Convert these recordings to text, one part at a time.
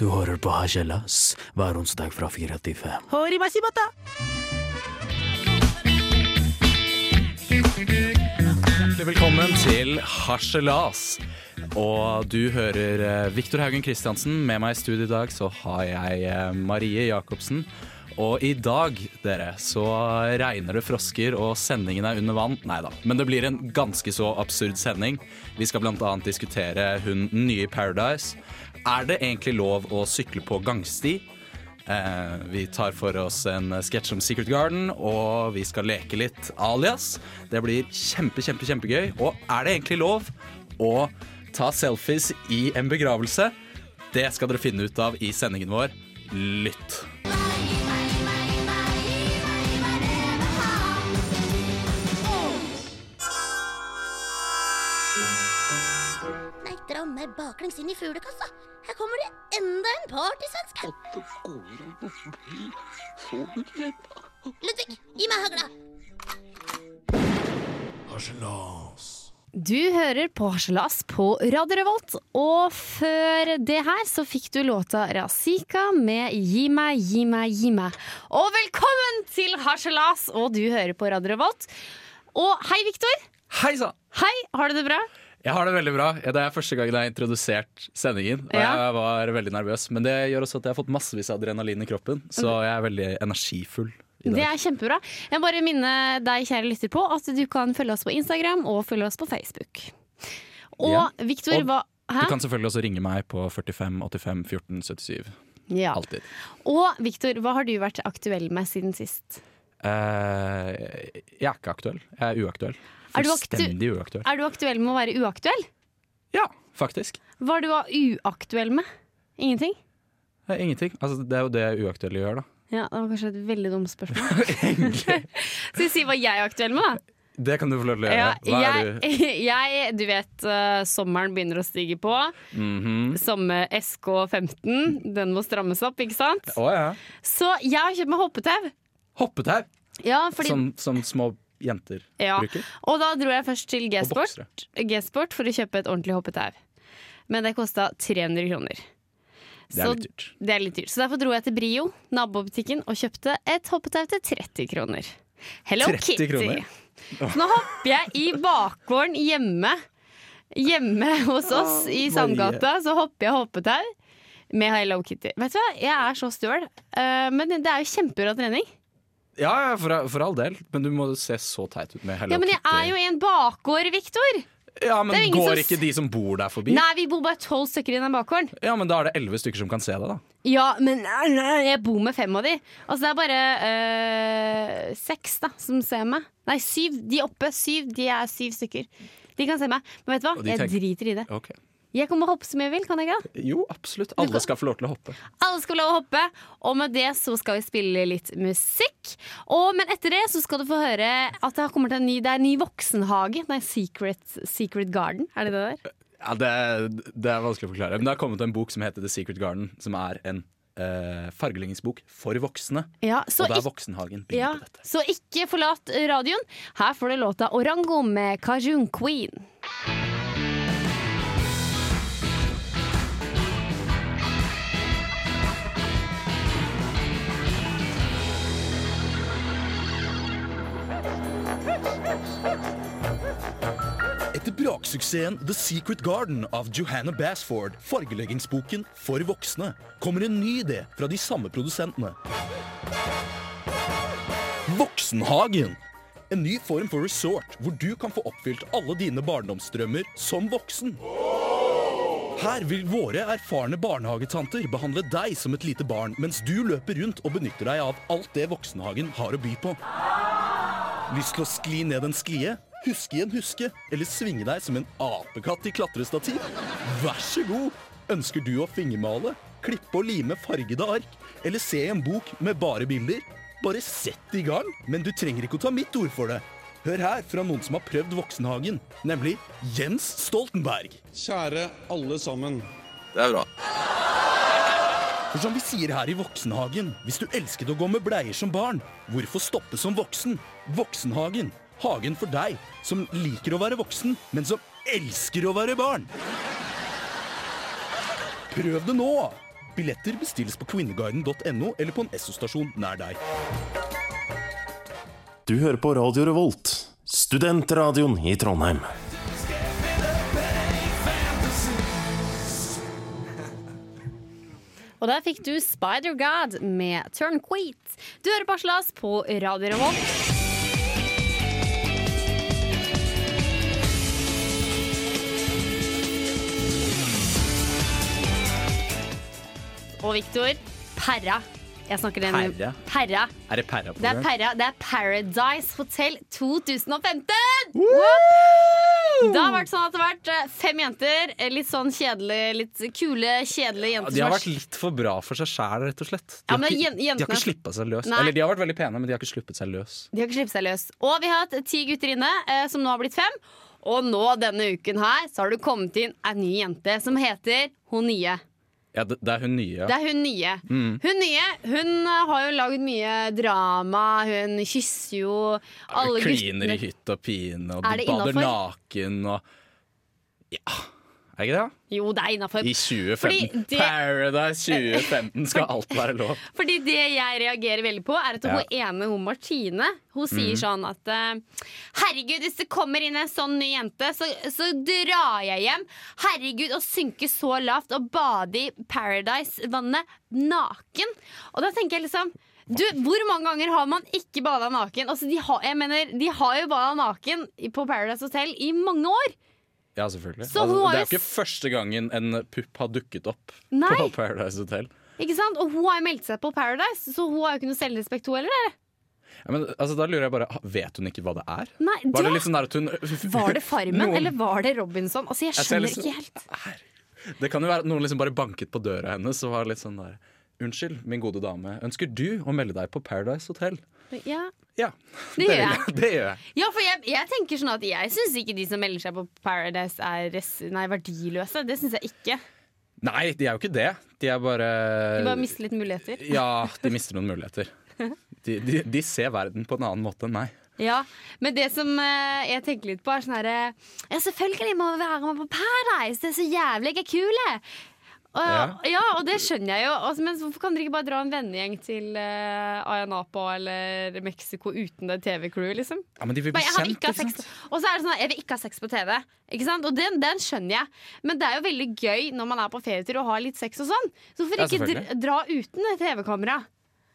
Du hører på Hasjelas hver onsdag fra fire til fem. Hjertelig velkommen til Harselas. Og du hører eh, Viktor Haugen Kristiansen. Med meg i studio i dag så har jeg eh, Marie Jacobsen. Og i dag, dere, så regner det frosker, og sendingen er under vann. Nei da, men det blir en ganske så absurd sending. Vi skal annet diskutere hun nye i Paradise. Er det egentlig lov å sykle på gangsti? Eh, vi tar for oss en sketsj om Secret Garden, og vi skal leke litt alias. Det blir kjempe, kjempe, kjempegøy. Og er det egentlig lov å ta selfies i en begravelse? Det skal dere finne ut av i sendingen vår. Lytt. Meg baklengs inn i fuglekassa. Her kommer det enda en partysvenske. Ludvig, gi meg hagla. Du hører på Harselas på Radio Revolt, og før det her så fikk du låta Razika med Gi meg, gi meg, gi meg. Og velkommen til Harselas, og du hører på Radio Revolt. Og hei, Viktor. Hei sann! Hei, har du det bra? Jeg har det veldig bra. Det er første gangen jeg har introdusert sendingen. Og Ja. jeg var veldig nervøs, men det gjør også at jeg har fått massevis av adrenalin i kroppen. Så jeg er veldig energifull Det er kjempebra. Jeg bare minner deg, kjære lytter, på at du kan følge oss på Instagram og følge oss på Facebook. Og Ja. Victor, Og hva Hæ? Du kan selvfølgelig også ringe meg på 45 85 14 77. Ja. Alltid. Og Victor, hva har du vært aktuell med siden sist? Uh, jeg er ikke aktuell. Jeg er uaktuell. Du Fullstendig uaktuell. Er du aktuell med å være uaktuell? Ja, faktisk. Hva er du uaktuell med? Ingenting? Er ingenting. Altså, det er jo det uaktuelle gjør, da. Ja, Det var kanskje et veldig dumt spørsmål. Skal vi si hva jeg er aktuell med, da? Det kan du få lov til å gjøre. Ja, jeg, er du? jeg, du vet, uh, sommeren begynner å stige på. Mhm. Sommer SK15, den må strammes opp, ikke sant? Å ja. Så jeg har kjøpt meg hoppetau. Hoppetau, Ja, fordi, som, som små jenter ja. bruker. Og da dro jeg først til G-sport for å kjøpe et ordentlig hoppetau. Men det kosta 300 kroner. Det er Så det er litt dyrt. Så derfor dro jeg til Brio, nabobutikken, og kjøpte et hoppetau til 30 kroner. Hello 30 Kitty. kroner? Så nå hopper jeg i bakgården hjemme. Hjemme hos oss i Sandgata så hopper jeg hoppetau med Hello Kitty. Vet du hva, jeg er så støl, eh, men det er jo kjempebra trening. Ja, ja for, for all del, men du må se så teit ut med Hello Ja, Men jeg Kitty. er jo i en bakgård, Victor! Ja, men Går som ikke de som bor der forbi? Nei, vi bor bare tolv stykker i den bakgården. Ja, men Da er det elleve stykker som kan se deg, da. Ja, men nei, nei, jeg bor med fem av de. Altså Det er bare øh, seks da som ser meg. Nei, syv. De oppe, syv. De er syv stykker. De kan se meg. Men vet du hva? Jeg driter i det. Ok. Jeg kommer å hoppe som jeg vil, kan jeg ikke? Jo, absolutt. Alle skal få lov til å hoppe. Alle skal få lov å hoppe, og med det så skal vi spille litt musikk. Og, men etter det så skal du få høre at det har kommet en ny, det er en ny voksenhage. Nei, Secret, Secret Garden. Er det det der? Ja, det, det er vanskelig å forklare. Men det har kommet en bok som heter The Secret Garden, som er en uh, fargeleggingsbok for voksne. Ja, så og det er Voksenhagen Ja, så ikke forlat radioen. Her får du låta Orango med Kajun Queen. Etter braksuksessen The Secret Garden av Johanna Basford, fargeleggingsboken for voksne, kommer en ny idé fra de samme produsentene. Voksenhagen! En ny form for resort hvor du kan få oppfylt alle dine barndomsdrømmer som voksen. Her vil våre erfarne barnehagetanter behandle deg som et lite barn, mens du løper rundt og benytter deg av alt det Voksenhagen har å by på. Lyst til å skli ned en sklie? Huske i en huske? Eller svinge deg som en apekatt i klatrestativ? Vær så god! Ønsker du å fingermale, klippe og lime fargede ark, eller se en bok med bare bilder? Bare sett i gang, men du trenger ikke å ta mitt ord for det. Hør her fra noen som har prøvd Voksenhagen, nemlig Jens Stoltenberg. Kjære alle sammen. Det er bra. For som vi sier her i Voksenhagen, hvis du elsket å gå med bleier som barn, hvorfor stoppe som voksen? Voksenhagen. Hagen for deg som liker å være voksen, men som elsker å være barn! Prøv det nå! Billetter bestilles på kvinneguiden.no eller på en Esso-stasjon nær deg. Du hører på Radio Revolt, studentradioen i Trondheim. Og der fikk du Spider God med Turnqueat. Du hører på Aslas på Radio Revolt. Og Victor, Perra. Jeg snakker den Perra? Perra. Er det Perra på Det er? Perra. Det er Paradise Hotel 2015! Det har vært sånn at det har vært eh, fem jenter. eh, Litt sånn kjedelige, litt kule, kjedelige Ja, jenter. De har vært litt for bra for seg sjæl, rett og slett. De Ja, har, men ikke, de har ikke slippa seg løs. Nei. Eller de har vært veldig pene, men de har ikke sluppet seg løs. De har ikke sluppet seg løs. Og vi har hatt ti gutter inne, eh, som nå har blitt fem. Og nå denne uken her så har du kommet inn ei ny jente som heter Hun nye. Ja, det, det er hun nye. Det er hun nye. Mm. Hun nye hun eh, har jo lagd mye drama. Hun kysser jo alle guttene. Kliner i hytt og pine, og Er bader naken og Ja, er ikke det? Jo, det er innafor. I 2015. Fordi det- Paradise 2015 skal alt være lov. Fordi det jeg reagerer veldig på, er at Ja. hun ene, hun Martine, hun sier sånn at eh, Herregud, hvis det kommer inn en sånn ny jente, så, så drar jeg hjem. Herregud, å synke så lavt og bade i Paradise-vannet naken. Og da tenker jeg liksom du, Hvor mange ganger har man ikke bada naken? Altså, de, har, jeg mener, de har jo bada naken på Paradise Hotel i mange år. Ja, selvfølgelig. Så Altså, det er jo ikke første gangen en pupp har dukket opp Nei. på Paradise Hotel. Ikke sant? Og hun har jo meldt seg på Paradise, så hun har jo ikke noe selvrespekt, hun heller. eller? Ja, men, altså, da lurer jeg bare, Vet hun ikke hva det er? Nei, Var det det- litt sånn hun Var det Farmen, Noen- eller var det Robinson? Altså, jeg Jeg skjønner liksom- ikke helt. Det kan jo være at noen liksom bare banket på døra hennes og var litt sånn der Unnskyld, min gode dame. Ønsker du å melde deg på Paradise Hotel? Ja, Ja. Det gjør jeg. Det gjør jeg. ja for jeg, jeg tenker sånn at jeg syns ikke de som melder seg på Paradise er nei, verdiløse. Det syns jeg ikke. Nei, de er jo ikke det. De er bare De bare mister litt muligheter. Ja, de mister noen muligheter. De, de, de ser verden på en annen måte enn meg. Ja, Men det som eh, jeg tenker litt på, er sånn herre Ja, selvfølgelig må vi være med på Paradise! Det er så jævlig jeg er kule! Og, ja. Ja. og det skjønner jeg jo. Altså, men hvorfor kan dere ikke bare dra en vennegjeng til uh, Ayanapa eller Mexico uten det TV-crewet, liksom? Ja, Men de vil bli kjent, ikke sant? Og så er det sånn at jeg vil ikke ha sex på TV. Ikke sant? Og den, den skjønner jeg. Men det er jo veldig gøy når man er på ferietur og har litt sex og sånn. Så hvorfor Ja, ikke dra, uten TV-kamera?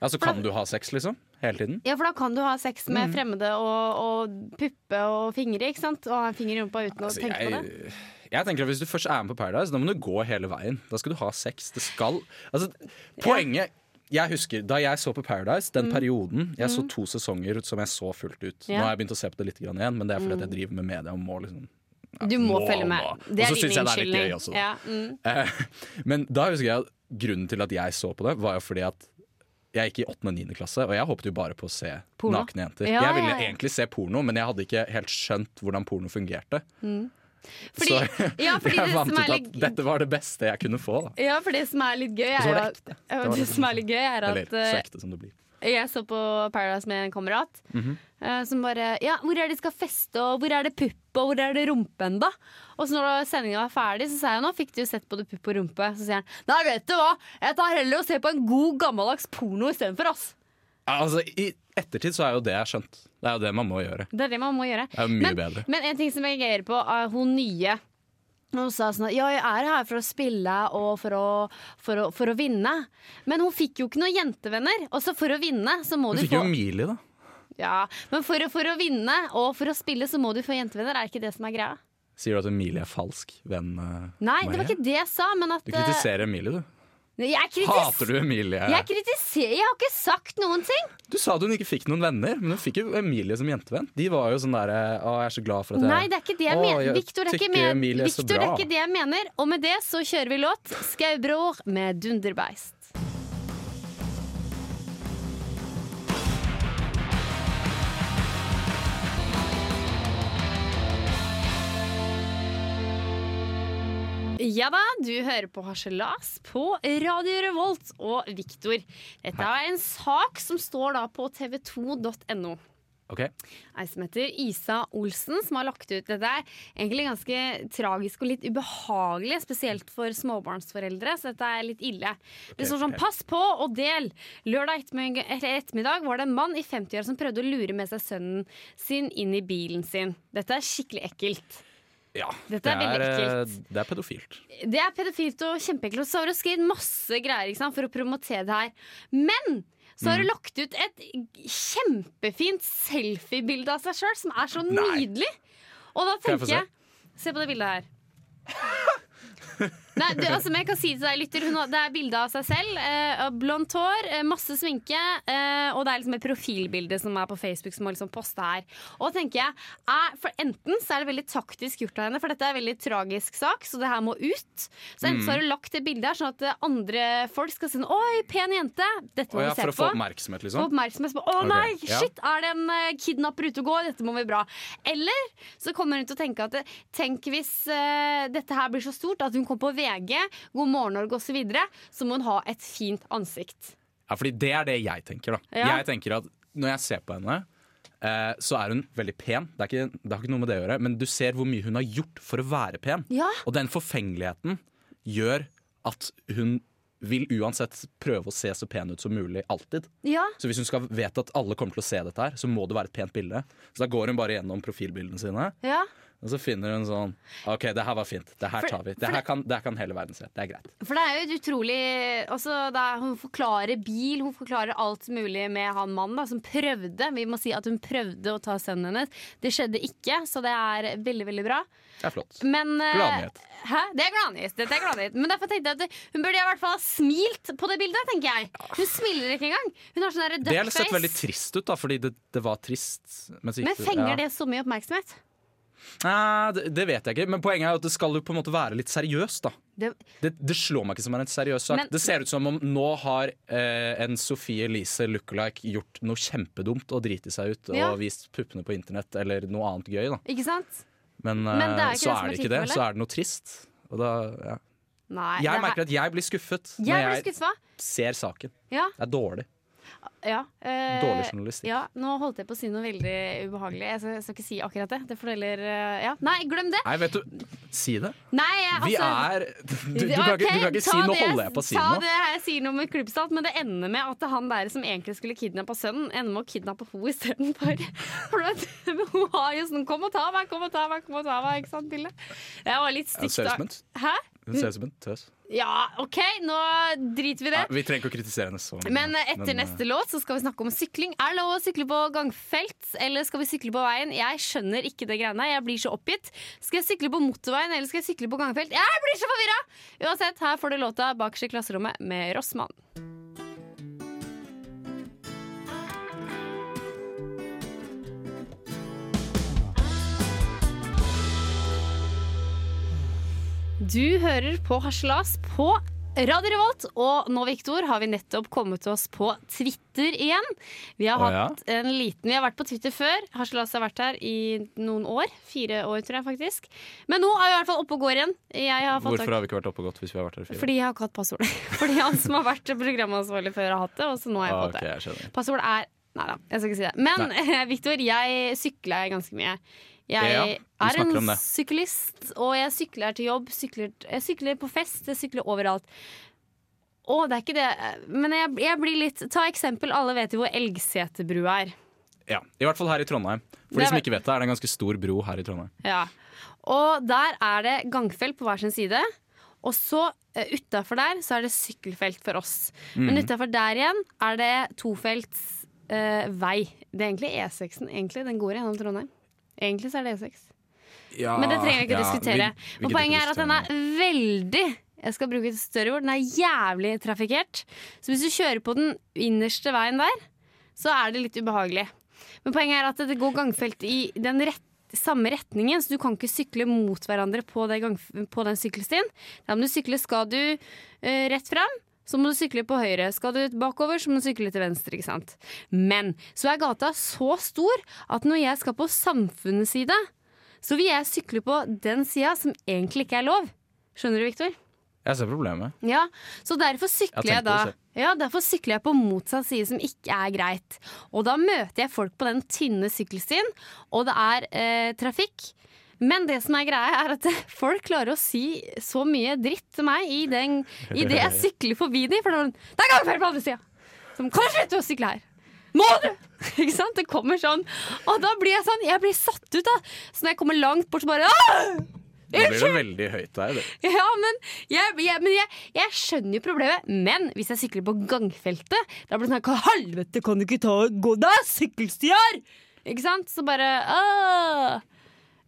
Ja, Så kan du ha sex, liksom? Hele tiden? Ja, for da kan du ha sex med Mm. fremmede og, og puppe og fingre, ikke sant? Og ha en finger i rumpa uten Altså, å tenke på det. jeg, jeg tenker at Hvis du først er med på Paradise, da må du gå hele veien. Da skal du ha sex. Det skal Altså, poenget Jeg husker da jeg så på Paradise, den perioden Jeg så to sesonger som jeg så fullt ut. Mm. Ja. Mm. Nå har jeg begynt å se på det litt grann igjen, men det er fordi at jeg driver med media og må liksom ja, Du må må, følge med. må. Det Og er så din syns jeg det er litt unnskyldning. gøy også. Ja, mm. Eh, Men da husker jeg at grunnen til at jeg så på det, var jo fordi at jeg gikk i 8. og 9. klasse, og jeg håpet jo bare på å se Porno? nakne jenter. Ja, jeg ville ja, ja. egentlig se porno, men jeg hadde ikke helt skjønt hvordan porno fungerte. Fordi, Så ja, fordi jeg det fant ut at litt dette var det beste jeg kunne få. Da. ja, for det som er litt gøy, er så det at. Det det som er gøy, er Eller så eh, ekte som det blir. Jeg så på Paradise med en kamerat mm -hmm. uh, som bare Ja, hvor er det de skal feste, og hvor er det pupp, og hvor er det rumpen, da? Og så når sendinga var ferdig, så sa jeg nå fikk du sett både pupp og rumpe. Så sier han nei, vet du hva, jeg tar heller og ser på en god gammeldags porno istedenfor, ass. Altså, I ettertid så er jo det jeg skjønt. Det er jo det man må gjøre. Det er det man må gjøre. Det er jo mye men, bedre. Men en ting som jeg reagerer på, er hun nye. Hun sa sånn at ja, jeg er her for å spille og for å, for å, for å vinne. Men hun fikk jo ikke noen jentevenner. Og så for å vinne, så må Du du fikk jo få Emilie, da. ja, Men for, for å vinne og for å spille, så må du få jentevenner. Er det ikke det som er greia? Sier du at Emilie er falsk venn? Nei, Nei, det var ikke det jeg sa, men at Du kritiserer Emilie, du. Jeg, Hater du Emilie? jeg kritiserer Jeg har ikke sagt noen ting! Du sa at hun ikke fikk noen venner, men hun fikk jo Emilie som jentevenn. De var jo sånn derre Å, jeg er så glad for at jeg Nei, det er ikke det jeg Å, mener. Victor, det er ikke, men Victor, det er ikke det jeg mener. Og med det så kjører vi låt 'Skaubror' med 'Dunderbeist'. Ja da, du hører på Harselas på Radio Revolt og Victor. Dette er en sak som står da på tv2.no. Ok, Ei som heter Isa Olsen, som har lagt ut dette. er egentlig ganske tragisk og litt ubehagelig, spesielt for småbarnsforeldre, så dette er litt ille. Det står sånn. 'pass på og del'. Lørdag ettermiddag var det en mann i 50-åra som prøvde å lure med seg sønnen sin inn i bilen sin. Dette er skikkelig ekkelt. Ja. Dette er veldig eh. Det er pedofilt. Det er pedofilt og kjempeekkelt. Og så har du skrevet masse greier sant, for å promotere det her. Men så Mm. har du lagt ut et kjempefint selfiebilde av seg sjøl, som er så Nei. nydelig. Og da tenker jeg jeg Se på det bildet her. Nei, du, altså, men jeg kan si til deg, lytter. Hun det er bilde av seg selv. Eh, blondt hår, eh, masse sminke. Eh, og det er liksom et profilbilde som er på Facebook som har liksom posta her. Og tenker jeg er, for Enten så er det veldig taktisk gjort av henne, for dette er en veldig tragisk sak, så det her må ut. Så enten så har du lagt det bildet her sånn at eh, andre folk skal si sånn Oi, pen jente! Dette må Å ja, vi se for å få oppmerksomhet, Få liksom? oppmerksomhet på Å okay. nei, ja. shit, er det en uh, kidnapper ute og går? Dette må bli bra. Eller så kommer hun til å tenke at Tenk hvis uh, dette her blir så stort at hun kommer på VG, God morgen Norge osv., så, videre, så må hun ha et fint ansikt. Ja, fordi det er det jeg tenker, da. Ja. Jeg tenker at når jeg ser på henne, eh, så er hun veldig pen. Det, er ikke, det har ikke noe med det å gjøre, men du ser hvor mye hun har gjort for å være pen. Ja. Og den forfengeligheten gjør at hun vil uansett prøve å se så pen ut som mulig alltid. Ja, Så hvis hun skal vite at alle kommer til å se dette her, så må det være et pent bilde. Så da går hun bare gjennom profilbildene sine, ja. Og så finner hun sånn OK, det her var fint. Det her tar vi. Det her kan, det her kan hele verden se. Det er greit. For det er jo et utrolig også, er, Hun forklarer bil, hun forklarer alt mulig med han mannen da, som prøvde. Vi må si at hun prøvde å ta sønnen hennes. Det skjedde ikke, så det er veldig, veldig bra. Det er flott. Men, eh, Gladnyhet. Hæ? Det er gladnyhet. Dette er gladnyhet. Men derfor tenkte jeg at hun burde i hvert fall ha smilt på det bildet. tenker jeg Hun smiler ikke engang. Hun har sånn der Det har sett veldig trist ut, da, fordi det, det var trist. Men, så Men fenger ja. det så mye oppmerksomhet? Nei, det, det vet jeg ikke, men poenget er at det skal jo på en måte være litt seriøst. da Det, Det, det slår meg ikke som en seriøs sak. Men- det ser ut som om nå har eh, en Sophie Elise lookalike gjort noe kjempedumt og driti seg ut Ja. og vist puppene på internett eller noe annet gøy. da ikke sant? Men, Men er eh, ikke så er er det ikke det. Så er det noe trist. Og da, ja. Nei. Jeg merker at jeg blir skuffet jeg når blir jeg ser saken. Ja. Det er dårlig. Ja. eh, Dårlig journalistikk. Ja, nå holdt jeg på å si noe veldig ubehagelig. Jeg skal, jeg skal ikke si akkurat det. Det fordeler eh, ja. Nei, glem det! Nei, vet du, si det. Nei, jeg- Vi altså, er Du, du, kan, ikke, du kan ikke si ta Nå holder jeg på å si ta noe. det jeg sier noe med klubbstat, men det ender med at han der som egentlig skulle kidnappe sønnen, ender med å kidnappe henne istedenfor. For hun har jo sånn 'kom og ta meg, kom og ta meg', kom og ta meg. Ikke sant, Pille? Det var litt stygt. hun ser ut som en tøs. Ja, OK, nå driter vi i det. Ja, vi trenger ikke å kritisere henne så Men eh, etter men, eh, neste låt så skal vi snakke om sykling. Er det lov å sykle på gangfelt, eller skal vi sykle på veien? Jeg skjønner ikke det greiene. Jeg blir så oppgitt. Skal jeg sykle på motorveien, eller skal jeg sykle på gangfelt? Jeg blir så forvirra! Uansett, her får du låta 'Bakerst i klasserommet' med Rossmann. Du hører på Harselas på Radio Revolt, og nå, Viktor, har vi nettopp kommet til oss på Twitter igjen. Vi har Å, ja. en liten Vi har vært på Twitter før. Harselas har vært her i noen år. Fire år, tror jeg faktisk. Men nå er vi i hvert fall oppe og går igjen. Jeg har fått Hvorfor har vi ikke vært oppe og gått hvis vi har vært her i fire? Fordi jeg har ikke hatt passord. Fordi han som har vært programansvarlig før, har hatt det, og så nå har jeg Ah, fått ok, det. jeg. Passord er Nei da, jeg skal ikke si det. Men Victor, jeg sykler ganske mye. Jeg Ja, er en syklist, og jeg sykler til jobb. Sykler, jeg sykler på fest, jeg sykler overalt. Å, det er ikke det. Men jeg, jeg blir litt Ta eksempel. Alle vet jo hvor Elgseterbrua er. Ja, I hvert fall her i Trondheim. For Det de som ikke vet det, er det en ganske stor bro her i Trondheim. Ja. Og der er det gangfelt på hver sin side. Og så uh, utafor der så er det sykkelfelt for oss. Men utafor der igjen er det tofelts uh, vei. Det er egentlig E6-en. egentlig, Den går gjennom Trondheim. Egentlig så er det E6. Ja, Men det trenger vi ikke ja, diskutere. vi- vi poenget er at den er veldig jeg skal bruke et større ord. Den er jævlig trafikkert. Så hvis du kjører på den innerste veien der, så er det litt ubehagelig. Men poenget er at det går gangfelt i den rette samme retningen, så du kan ikke sykle mot hverandre på, det gang, på den sykkelstien. Da må du sykle skal du uh, rett fram. Så må du sykle på høyre. Skal du bakover, så må du sykle til venstre. ikke sant? Men så er gata så stor at når jeg skal på samfunnets side, så vil jeg sykle på den sida som egentlig ikke er lov. Skjønner du, Viktor? Jeg ser problemet. Ja, så derfor sykler jeg, jeg da ja, Derfor sykler jeg på motsatt side, som ikke er greit. Og da møter jeg folk på den tynne sykkelstien, og det er eh, trafikk. Men det som er greia, er at folk klarer å si så mye dritt til meg i, den, i det jeg sykler forbi dem. For det er sånn, gangfeil på andre sida! Som kan slutte å sykle her! Må du! Ikke sant? Det kommer sånn. Og da blir jeg sånn, jeg blir satt ut, da. Så når jeg kommer langt bort, så bare «Åh!» Nå blir det veldig høyt der. Det. Ja, men, jeg, jeg, men jeg, jeg skjønner jo problemet. Men hvis jeg sykler på gangfeltet, da blir det sånn Hva helvete, kan du ikke ta gå der? Sykkelsti her! Ikke sant? Så bare åh.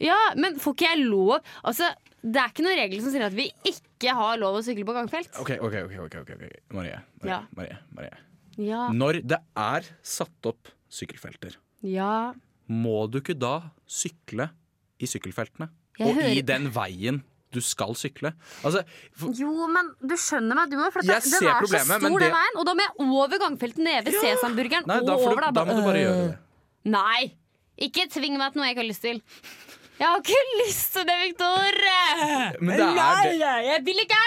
Ja, men får ikke jeg lov Altså, det er ikke noen regler som sier at vi ikke har lov å sykle på gangfelt. Ok, ok, ok, ok, ok, ok. Marie, Marie, Ja. Marie, Marie. Ja. Når det er satt opp sykkelfelter, ja. må du ikke da sykle i sykkelfeltene? Jeg og i den veien du skal sykle? Altså, for, Jo, men du skjønner meg, du òg. For Jeg at det- ser den er problemet, så men stor, det- den veien. Og da må jeg over gangfeltet, nede ved Sesamburgeren. nei, og da, får over du, da må du bare gjøre det. Nei! Ikke tving meg til noe jeg ikke har lyst til. Jeg har ikke lyst til det, Victor! Men det er det. Jeg vil ikke!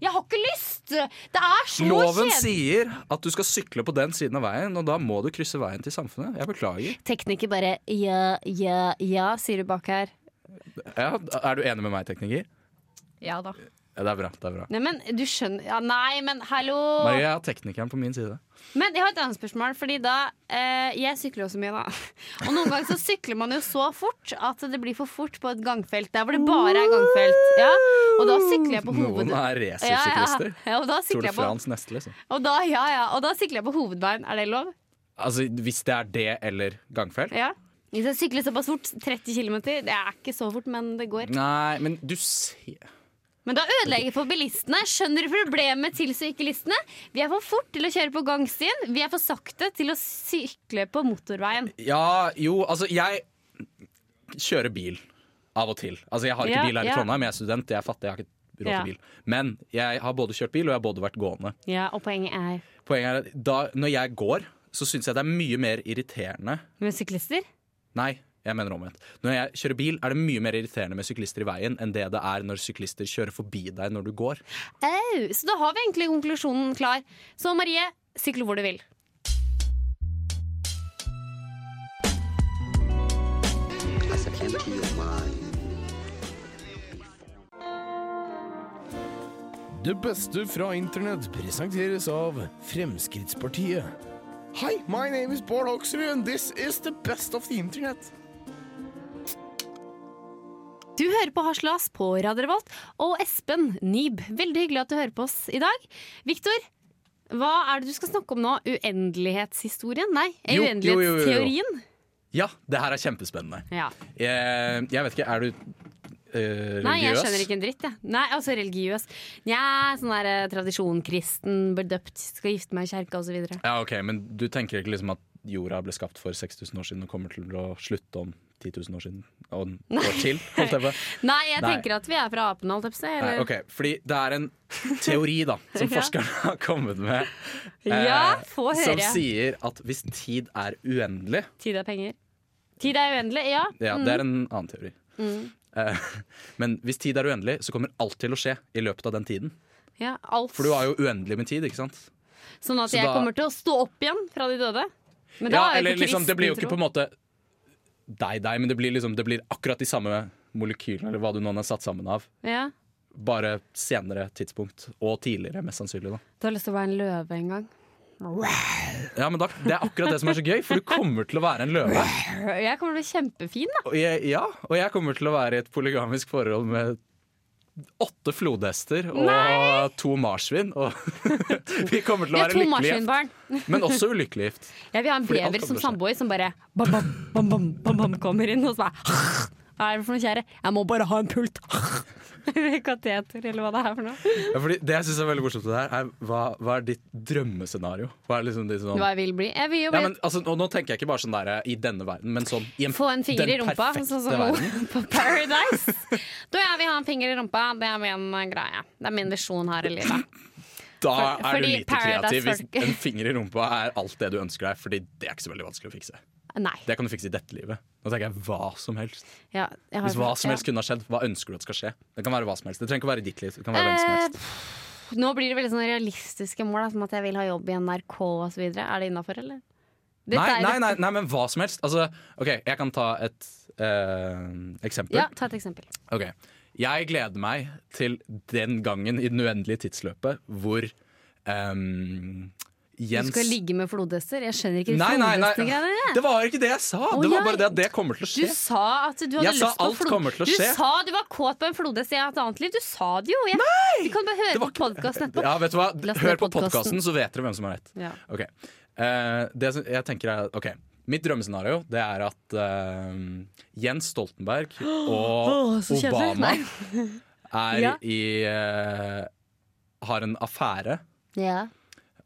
Jeg har ikke lyst! Det er så Loven kjedelig. sier at du skal sykle på den siden av veien, og da må du krysse veien til samfunnet. Jeg beklager. Tekniker bare ja, ja, ja, sier du bak her. Ja, er du enig med meg, tekniker? Ja da. Ja, det er bra. det er bra Nei, men du skjønner ja, Nei, men hallo! Marie, jeg har teknikeren på min side. Men jeg har et annet spørsmål, fordi da eh, Jeg sykler jo så mye, da. Og noen ganger så sykler man jo så fort at det blir for fort på et gangfelt der hvor det bare er gangfelt. Ja, og da sykler jeg på hoved... Noen er racersyklister. Ja, ja, Tour de France neste, liksom. Og da, ja, ja, og da sykler jeg på hovedveien. Er det lov? Altså, Hvis det er det eller gangfelt? Ja. Hvis jeg sykler såpass fort, 30 km, det er ikke så fort, men det går. Nei, men du ser Men da ødelegger jeg for bilistene. Skjønner du problemet til syklistene? Vi er for fort til å kjøre på gangstien. Vi er for sakte til å sykle på motorveien. Ja, jo, altså jeg kjører bil av og til. Altså Jeg har ikke Ja, bil her i. Trondheim, jeg er student, jeg er fattig, jeg har ikke råd til bil. Men jeg har både kjørt bil og jeg har både vært gående. Ja, Og poenget er Poenget er at da, når jeg går, så syns jeg det er mye mer irriterende med syklister. Nei, jeg mener omvendt. Når jeg kjører bil, er det mye mer irriterende med syklister i veien enn det det er når syklister kjører forbi deg når du går. Au, så da har vi egentlig konklusjonen klar. Så Marie, sykle hvor du vil. Det beste fra internett presenteres av Fremskrittspartiet. Hi, my name is Bård Hoksrud, and this is the best of the internet. Du hører på Haslas på Radio Revolt, og Espen Nyb. Veldig hyggelig at du hører på oss i dag. Viktor, hva er det du skal snakke om nå? Uendelighetshistorien? Nei, Jo, jo, jo, jo, uendelighetsteorien? Ja, det her er kjempespennende. Ja. Jeg, jeg vet ikke, er du eh, religiøs? Nei, jeg skjønner ikke en dritt, jeg. Nei, altså religiøs. Nja, sånn der eh, tradisjon, kristen, ble døpt, skal gifte meg i kjerka osv. Ja, ok, Men du tenker ikke liksom at jorda ble skapt for 6000 år siden og kommer til å slutte om 10 000 år siden? Og år til, holdt jeg på. Nei, jeg Nei. tenker at vi er fra apene, holdt jeg på å si. Nei, eller? ok, Fordi det er en teori da som Ja. forskerne har kommet med. eh, Ja, få høre. Som sier at hvis tid er uendelig Tid er penger. Tid er uendelig, ja. Ja, det er en annen teori. Mm. Eh, Men hvis tid er uendelig, så kommer alt til å skje i løpet av den tiden. ja alt. For du har jo uendelig med tid, ikke sant? Sånn at Så jeg da- kommer til å stå opp igjen fra de døde. Ja, er eller liksom, Det blir jo ikke på en måte deg, deg, men det blir, liksom, det blir akkurat de samme molekylene, eller hva du nå er satt sammen av. Ja. Bare senere tidspunkt. Og tidligere, mest sannsynlig. da Du har lyst til å være en løve en gang? Ja, men da, Det er akkurat det som er så gøy, for du kommer til å være en løve. Jeg kommer til å bli kjempefin, da. Og jeg, ja, og jeg kommer til å være i et polygamisk forhold med åtte flodhester og Nei! to marsvin. Og vi kommer til å være to lykkelig gift, marsvinbarn. men også ulykkelig gift. Ja, vi har en bever som samboer som bare bam, bam, bam, bam, bam, kommer inn og så bare Hva er det for noe, kjære? Jeg må bare ha en pult. Kateter, eller hva det er for noe. Ja, fordi det jeg synes er veldig morsomt det her, er hva, hva er ditt drømmescenario? Hva er liksom ditt sånn Hva jeg vil bli. Jeg vil jo ja, men, altså, og Nå tenker jeg ikke bare sånn der i denne verden, men sånn i en, Få en finger i rumpa, sånn som hun på Paradise. Da jeg vil ha en finger i rumpa, det er min eh, greie. Det er min visjon her i livet. Da For- er du lite Paradise kreativ hvis en finger i rumpa er alt det du ønsker deg, Fordi det er ikke så veldig vanskelig å fikse. Nei. Det kan du fikse i dette livet. Nå tenker jeg hva som helst. Ja, Hvis hva som helst kunne ha skjedd, hva ønsker du at skal skje? Det kan være hva som helst. Det trenger ikke å være i ditt liv. Det kan være hvem som helst. Eh, Nå blir det veldig sånne realistiske mål, da, som at jeg vil ha jobb i NRK osv. Er det innafor, eller? Nei, nei, nei, nei, men hva som helst. Altså, OK, jeg kan ta et eh, eksempel. Ja, ta et eksempel. Ok, Jeg gleder meg til den gangen i den uendelige tidsløpet hvor ehm, Jens Du skal ligge med flodhester? Jeg skjønner ikke de Nei, nei, nei. Det var ikke det jeg sa! Oh, det var bare det at det kommer til å Du skje. sa at du hadde Jeg lyst på flod... Du sa du var kåt på en flodhest i et annet liv. Du sa det jo. Jeg... Du kan bare høre var på podkasten etterpå. Ja, vet du hva? Hør på podkasten, så vet dere hvem som har rett. Ja. Okay. Uh, det jeg tenker er Ok, Mitt drømmescenario Det er at uh, Jens Stoltenberg og oh. Obama er Ja. i uh, Har en affære, Ja.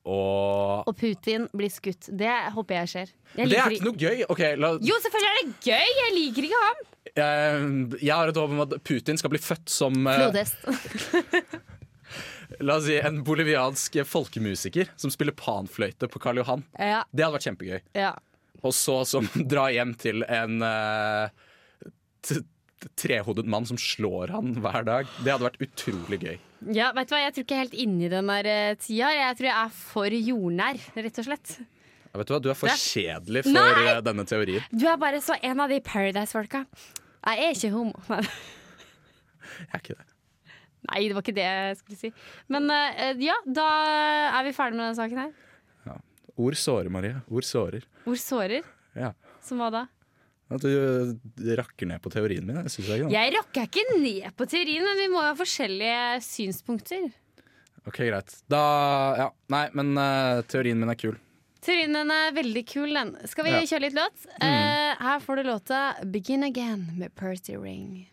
Og Og Putin blir skutt. Det håper jeg skjer. Jeg Det er ikke noe gøy. Okay, la, Jo, selvfølgelig er det gøy! Jeg liker ikke ham. Jeg, Jeg har et håp om at Putin skal bli født som eh, Flodhest. La oss si en boliviansk folkemusiker som spiller panfløyte på Karl Johan. Ja, Det hadde vært kjempegøy. ja. Og så som drar hjem til en eh, t- trehodet mann som slår han hver dag. Det hadde vært utrolig gøy. ja, vet du hva, Jeg tror ikke jeg er helt inne i den der eh, tida. Jeg tror jeg er for jordnær, rett og slett. Ja, vet Du hva, du er for er... kjedelig for Nei! eh, denne teorien. Du er bare så en av de Paradise-folka. Jeg er ikke homo. Nei. Jeg er ikke det. Nei, det var ikke det jeg skulle si. Men eh, ja, da er vi ferdig med denne saken her. Ja. Ord sårer, Marie. Ord sårer. Ord sårer. Ja. Som hva da? At du eh, rakker ned på teorien min. Jeg synes jeg. Jeg rakker ikke ned på teorien, men vi må ha forskjellige synspunkter. Ok, greit. Da Ja. Nei, men uh, teorien min er kul. Teorien din er veldig kul, den. Skal vi Ja. kjøre litt låt? Eh, her får du låta 'Begin Again' med Percy Ring.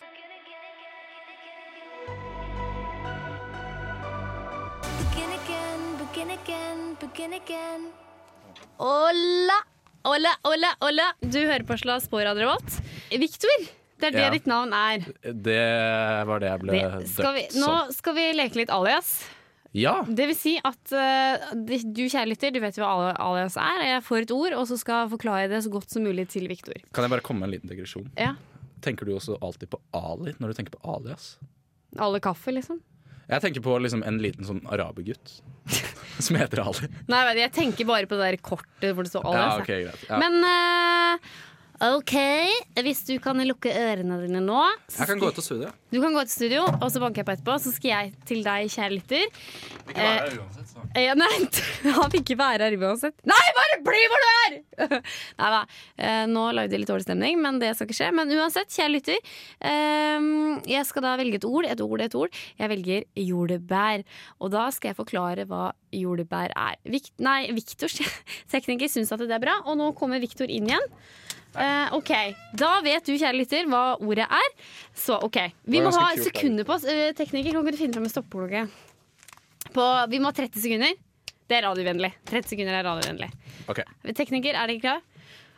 Begin again, begin again, begin again. Hola, hola, Ole, Ole, Du hører på Slas på Radio Revolt. Victor, det er det Ja. ditt navn er. Det var det jeg ble Det skal vi, døpt nå som. skal vi leke litt alias. Ja. Det vil si at eh, du kjære lytter, du vet jo hva alias er. Jeg får et ord, og så skal jeg forklare det så godt som mulig til Victor. Kan jeg bare komme med en liten digresjon? Ja. Tenker du også alltid på Ali når du tenker på alias? Alle kaffe, liksom. Jeg tenker på liksom en liten sånn arabergutt som heter Ali. Nei, jeg tenker bare på det der kortet hvor det står Ali. Ja, okay, greit. Ja. Men eh, OK, hvis du kan lukke ørene dine nå jeg kan gå ut av studio. Du kan gå til studio, og så banker jeg på etterpå. Så skal jeg til deg, kjære lytter. Eh, Ja, nei, han vil ikke være her uansett. Nei, bare bli hvor du er! nei da. Eh, nå lagde jeg litt dårlig stemning, men det skal ikke skje. Men uansett, kjære lytter. eh, jeg skal da velge et ord, et ord, et ord. Jeg velger jordbær. Og da skal jeg forklare hva jordbær er. Vikt, nei, Viktors tekniker, syns at det er bra, og nå kommer Viktor inn igjen. Eh, ok, Da vet du, kjære lytter, hva ordet er. Så ok, Vi må ha sekunder på oss. Eh, tekniker, kan du finne fram en stoppeklokke? Vi må ha 30 sekunder. Det er radiovennlig. 30 sekunder er radiovennlig. Ok, Tekniker, er dere klar?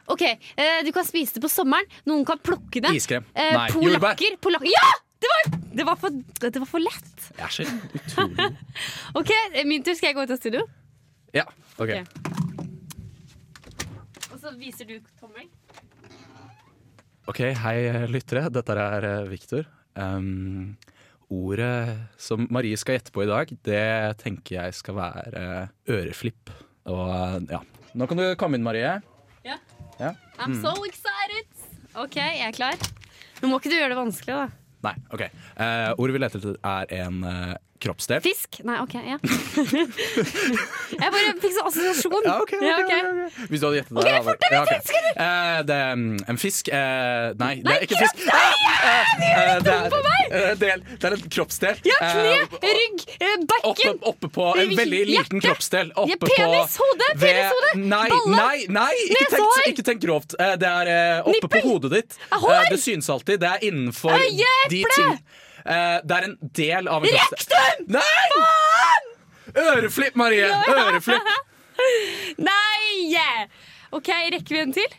Ok, eh, Du kan spise det på sommeren. Noen kan plukke det. Iskrem. Eh, Nei, jordbær. polakker, polak Ja! Det var, det, var for, det var for lett. Jeg er så utrolig Ok, eh, Min tur. Skal jeg gå ut av studio? Ja, ok. Ok. Og så viser du tommel. Ok, hei lyttere. Dette er Viktor. Victor. Um, ordet som Marie skal gjette på i dag, det tenker jeg skal være øreflipp. Og eh, ja. Nå kan du komme inn, Marie. Ja. Ja. I'm so excited! OK, jeg er klar. Nå må ikke du gjøre det vanskelig, da? Nei, ok. Uh, ordet vi leter etter, er en eh, kroppsdel. Fisk? Nei, OK. Ja. jeg bare fikk sånn assosiasjon. Ja, ok, okay, Ja, ok. ok, ok. Hvis du hadde gjettet det. Okay, fort ja, ok. 30! Eh, det er mm, en fisk eh, Nei, det er ikke fisk. Nei, gjør Eh, det dumt på meg! er, del, det er en kroppsdel. Ja, kne, rygg, bakken. Oppe, oppe på en veldig liten kroppsdel. Oppe penis, på hode, ved- penishode, balle, nei, nei ikke, tenk, ikke tenk grovt. Det er oppe på hodet ditt. Ah, Det synes alltid. Det er innenfor de ting Det er en del av en. Rektum! Nei! Øreflipp, Marie! Øreflipp. Nei! OK, rekker vi en til?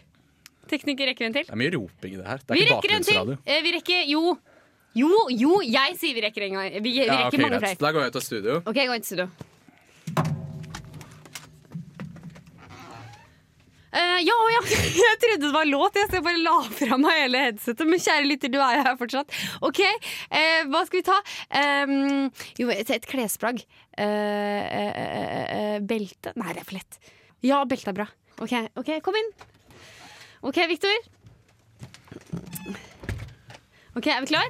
Tekniker, rekker vi en til? Det er mye roping i det her. Det er Vi ikke bakgrunnsradio. Eh, Vi rekker Jo. Jo, jo, jeg sier vi rekker en gang. Vi, vi Ja, rekker ok, mange flere. Da går jeg ut av studio. OK, gå ut av studio. Eh, ja, ja, jeg trodde det var låt, så jeg bare la fra meg hele headsetet. Men kjære lytter, du er jo her fortsatt. OK, uh, hva skal vi ta? Um, jo, et, et klesplagg. Uh, belte Nei, det er for lett. Ja, belte er bra. OK, ok, kom inn. OK, Viktor. OK, er vi klar?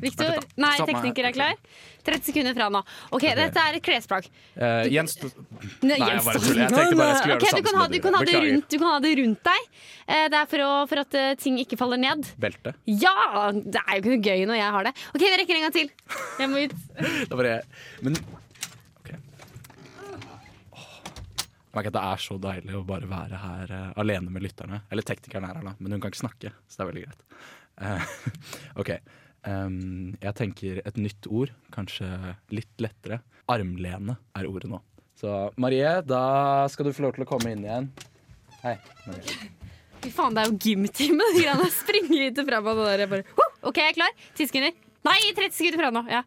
Da. Nei, tekniker er klar. 30 sekunder fra nå. OK, dette er et klesplagg. Uh, Jens Nei, jeg bare tuller. Jeg tenkte bare jeg skulle gjøre okay, det du samme ha, du kan ha det rundt, du kan ha det rundt deg. Eh, Det er for, å, for at eh, ting ikke faller ned. Belte. Ja! Det er jo ikke noe gøy når jeg har det. OK, vi rekker en gang til. Jeg må ut. Da bare Men OK. Åh. Merker at det er så deilig å bare være her uh, alene med lytterne. Eller teknikeren er her, da, men hun kan ikke snakke, så det er veldig greit. Uh, OK. Um, jeg tenker et nytt ord, kanskje litt lettere. Armlene er ordet nå. Så Marie, da skal du få lov til å komme inn igjen. Hei, Marie. Fy faen, det er jo gymtime. De greiene der springer hit og fram. Og det der, bare, oh, OK, jeg er klar. 10 sekunder. Nei, 30 sekunder fra nå. Ja.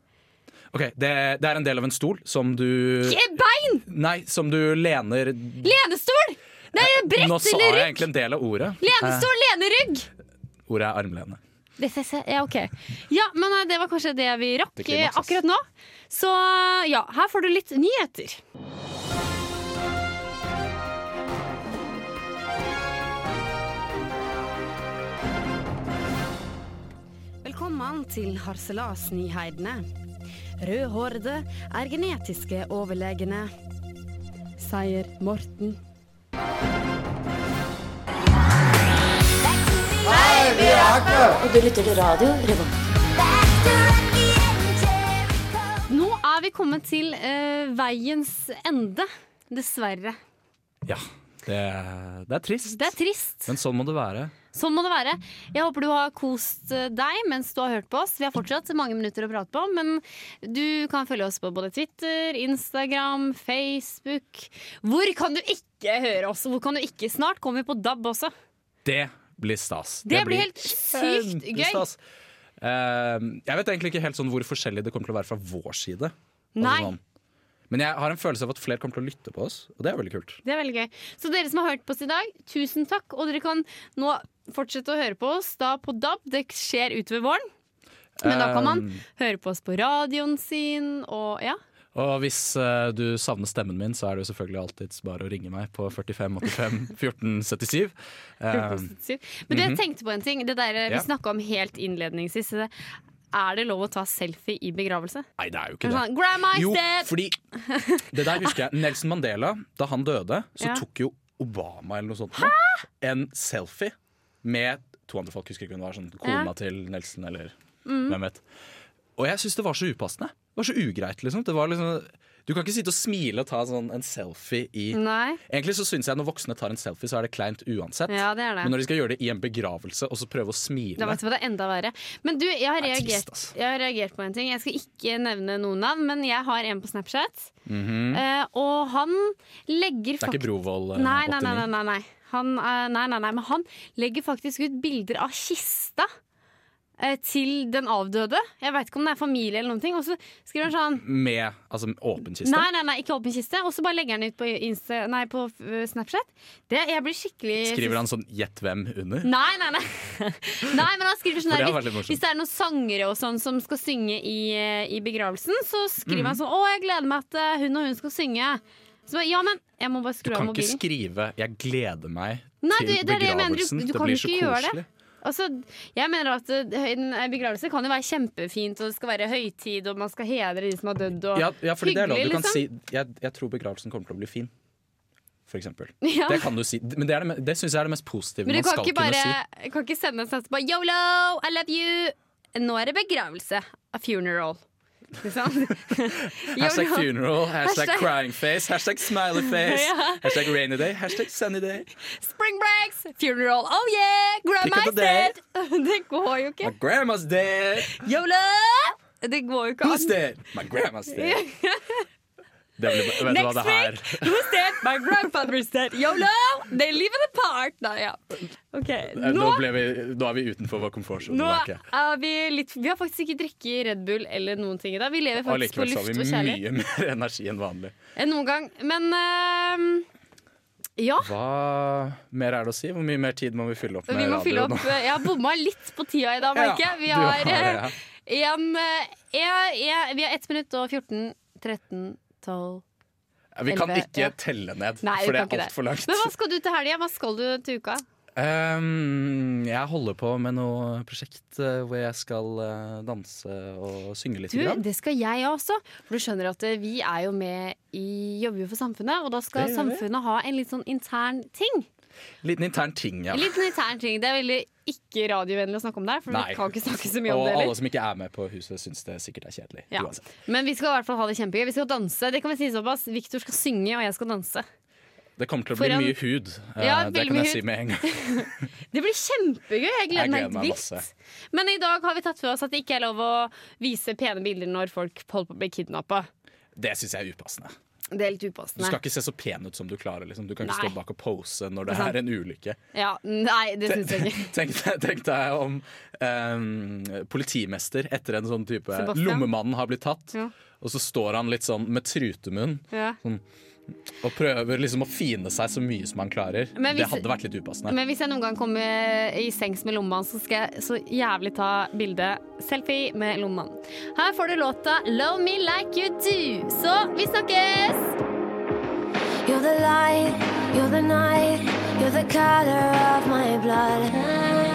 Ok, det, det er en del av en stol som du Ikke Bein! Nei, som du lener Lenestol! Er brett Nå sa jeg egentlig en del av ordet. Lenestol, lenerygg. Eh, ordet er armlene. Ja, OK. Ja, men eh, det var kanskje det vi rakk Det eh, akkurat nå. Så ja, her får du litt nyheter. Velkommen til Harselasnyheidene. Rødhårede er genetiske overlegne, sier Morten. Og du lytter til radio Revolt. Nå er vi kommet til uh, veiens ende, dessverre. Ja, det, det er trist. Det er trist. Men sånn må det være. Sånn må det være. Jeg håper du har kost eh, deg mens du har hørt på oss. Vi har fortsatt mange minutter å prate på, men du kan følge oss på både Twitter, Instagram, Facebook. Hvor kan du ikke høre oss? Hvor kan du ikke? Snart kommer vi på DAB også. Det blir stas. Det blir helt sykt gøy. Eh, jeg vet egentlig ikke helt sånn hvor forskjellig det kommer til å være fra vår side. Altså Nei. sånn. Men jeg har en følelse av at flere kommer til å lytte på oss, og det er veldig kult. Det er veldig gøy. Så dere som har hørt på oss i dag, tusen takk. Og dere kan nå fortsette å høre på oss da på DAB. Det skjer utover våren. Men da kan man Eh, høre på oss på radioen sin og ja. Og hvis uh, du savner stemmen min, så er det jo selvfølgelig alltids bare å ringe meg på 45 85 14 77. Eh, 1477. Men du, jeg mhm. tenkte på en ting. Det der vi Ja. snakka om helt innledningsvis. Er det lov å ta selfie i begravelse? Nei, det er jo ikke det. Sånn, Grandma is Jo, dead! fordi Det der husker jeg. Nelson Mandela, da han døde, så Ja. tok jo Obama eller noe sånt Hæ? en selfie med to andre folk. Husker ikke det var sånn kona Ja. til Nelson eller Mm. hvem vet. Og jeg syns det var så upassende. Det var så ugreit, liksom. Det var liksom du kan ikke sitte og smile og ta sånn en selfie i Nei. Egentlig så syns jeg når voksne tar en selfie, så er det kleint uansett. Ja, det er det. Men når de skal gjøre det i en begravelse og så prøve å smile Da vet du hva det er enda verre. Men du, jeg har, er trist, reagert, jeg har reagert på en ting. Jeg skal ikke nevne noen navn, men jeg har en på Snapchat. Mm -hmm. uh, og han legger Det er ikke Brovold Uh, Nei, nei, nei, nei, nei. Han, uh, nei, nei, nei. Men han legger faktisk ut bilder av kista til den avdøde. Jeg veit ikke om det er familie eller noen ting. Og så skriver han sånn Med altså, åpen kiste? Nei, nei, nei, ikke åpen kiste. Og så bare legger han ut på, Insta, nei, på eh, Snapchat. Det, jeg blir skikkelig Skriver han sånn 'gjett hvem' under? Nei, nei, nei. nei men han skriver sånn hvis, hvis det er noen sangere og sånn som skal synge i, eh, i begravelsen, så skriver mm. han sånn 'Å, jeg gleder meg eh, hun og hun skal synge'. Så bare, ja, men jeg må bare Du skru av kan ikke skrive 'jeg gleder meg' Nei, til det- det begravelsen. det mener. Du- du det blir så koselig. Altså, jeg mener at eh, en begravelse kan jo være kjempefint, og det skal være høytid, og man skal hedre de som har dødd. Og Ja, ja. Du hyggelig, kan liksom. si jeg, 'jeg tror begravelsen kommer til å bli fin'. For eksempel. Ja. Det kan du si. Men det, det, det syns jeg er det mest positive Men du man skal kunne bare si. kan ikke sende en snap på Yolo, I love you. Nå er det begravelse. A funeral. Liksom. Hashtag funeral, hashtag Hashtag- crying face, hashtag smiley face, Ja. hashtag rainy day, hashtag sunny day. Spring breaks, funeral, oh yeah! Grandma's dead! Det går jo ikke. My grandma's dead. Yolo! Det går jo ikke Who's dead? My grandma's dead. Hva Next week, who's dead? My grandfather's dead. Yolo! They live in a park. Nei, ja. okay, Nå, nå, ble vi, nå er vi utenfor vår komfortsone. nå er vi litt Vi har faktisk ikke drukket Red Bull eller noen ting i dag. Vi lever Og faktisk på likevel så har luft har vi mye mer energi enn vanlig. enn noen gang. Men uh, Ja, Hva mer er det å si? Hvor mye mer tid må vi fylle opp med vi må radio fylle nå? Jeg har bomma litt på tida i dag, merker jeg. Vi har, har ja. eh, en, eh, en- en- vi har 1 minutt og 14, 13, 12 Vi kan elleve, ikke ja. telle ned, Nei, for det er altfor langt. Men hva skal du til helga? Hva skal du til uka? Um, jeg holder på med noe prosjekt uh, hvor jeg skal uh, danse og synge litt. Du, det skal jeg også. For du skjønner at uh, vi er jo med i Jobber jo for samfunnet, og da skal samfunnet ha en litt sånn intern ting. Liten intern ting, ja. Liten intern ting. Det er veldig ikke radiovennlig å snakke om det, her, for Nei. vi kan ikke snakke så mye om det. Og alle som ikke er med på huset, syns det sikkert er kjedelig. Ja. Men vi skal i hvert fall ha det kjempegøy. Vi skal danse. Det kan vi si såpass. Victor skal synge, og jeg skal danse. Det kommer til å bli Foran... mye hud. eh, Ja, det kan jeg si med en gang. Det blir kjempegøy. Jeg gleder Jeg gleder meg vilt. Men i dag har vi tatt for oss at det ikke er lov å vise pene bilder når folk holder på å bli kidnappa. Det syns jeg er upassende. Det er litt Du skal ikke se så pen ut som du klarer. Liksom. Du kan ikke Nei. stå bak og pose når det Det er er en ulykke. Ja, nei, det syns jeg ikke. Tenk tenk deg om um, politimester etter en sånn type Sebastian? Lommemannen har blitt tatt, Ja. og så står han litt sånn med trutemunn Ja. Og prøver liksom å fine seg så mye som han klarer. Hvis, Det hadde vært litt upassende. Men hvis jeg noen gang kommer i sengs med lommemannen, så skal jeg så jævlig ta bilde selfie med lommemannen. Her får du låta 'Love Me Like You Do'. Så vi snakkes! You're the light, you're the night, you're the color of my blood.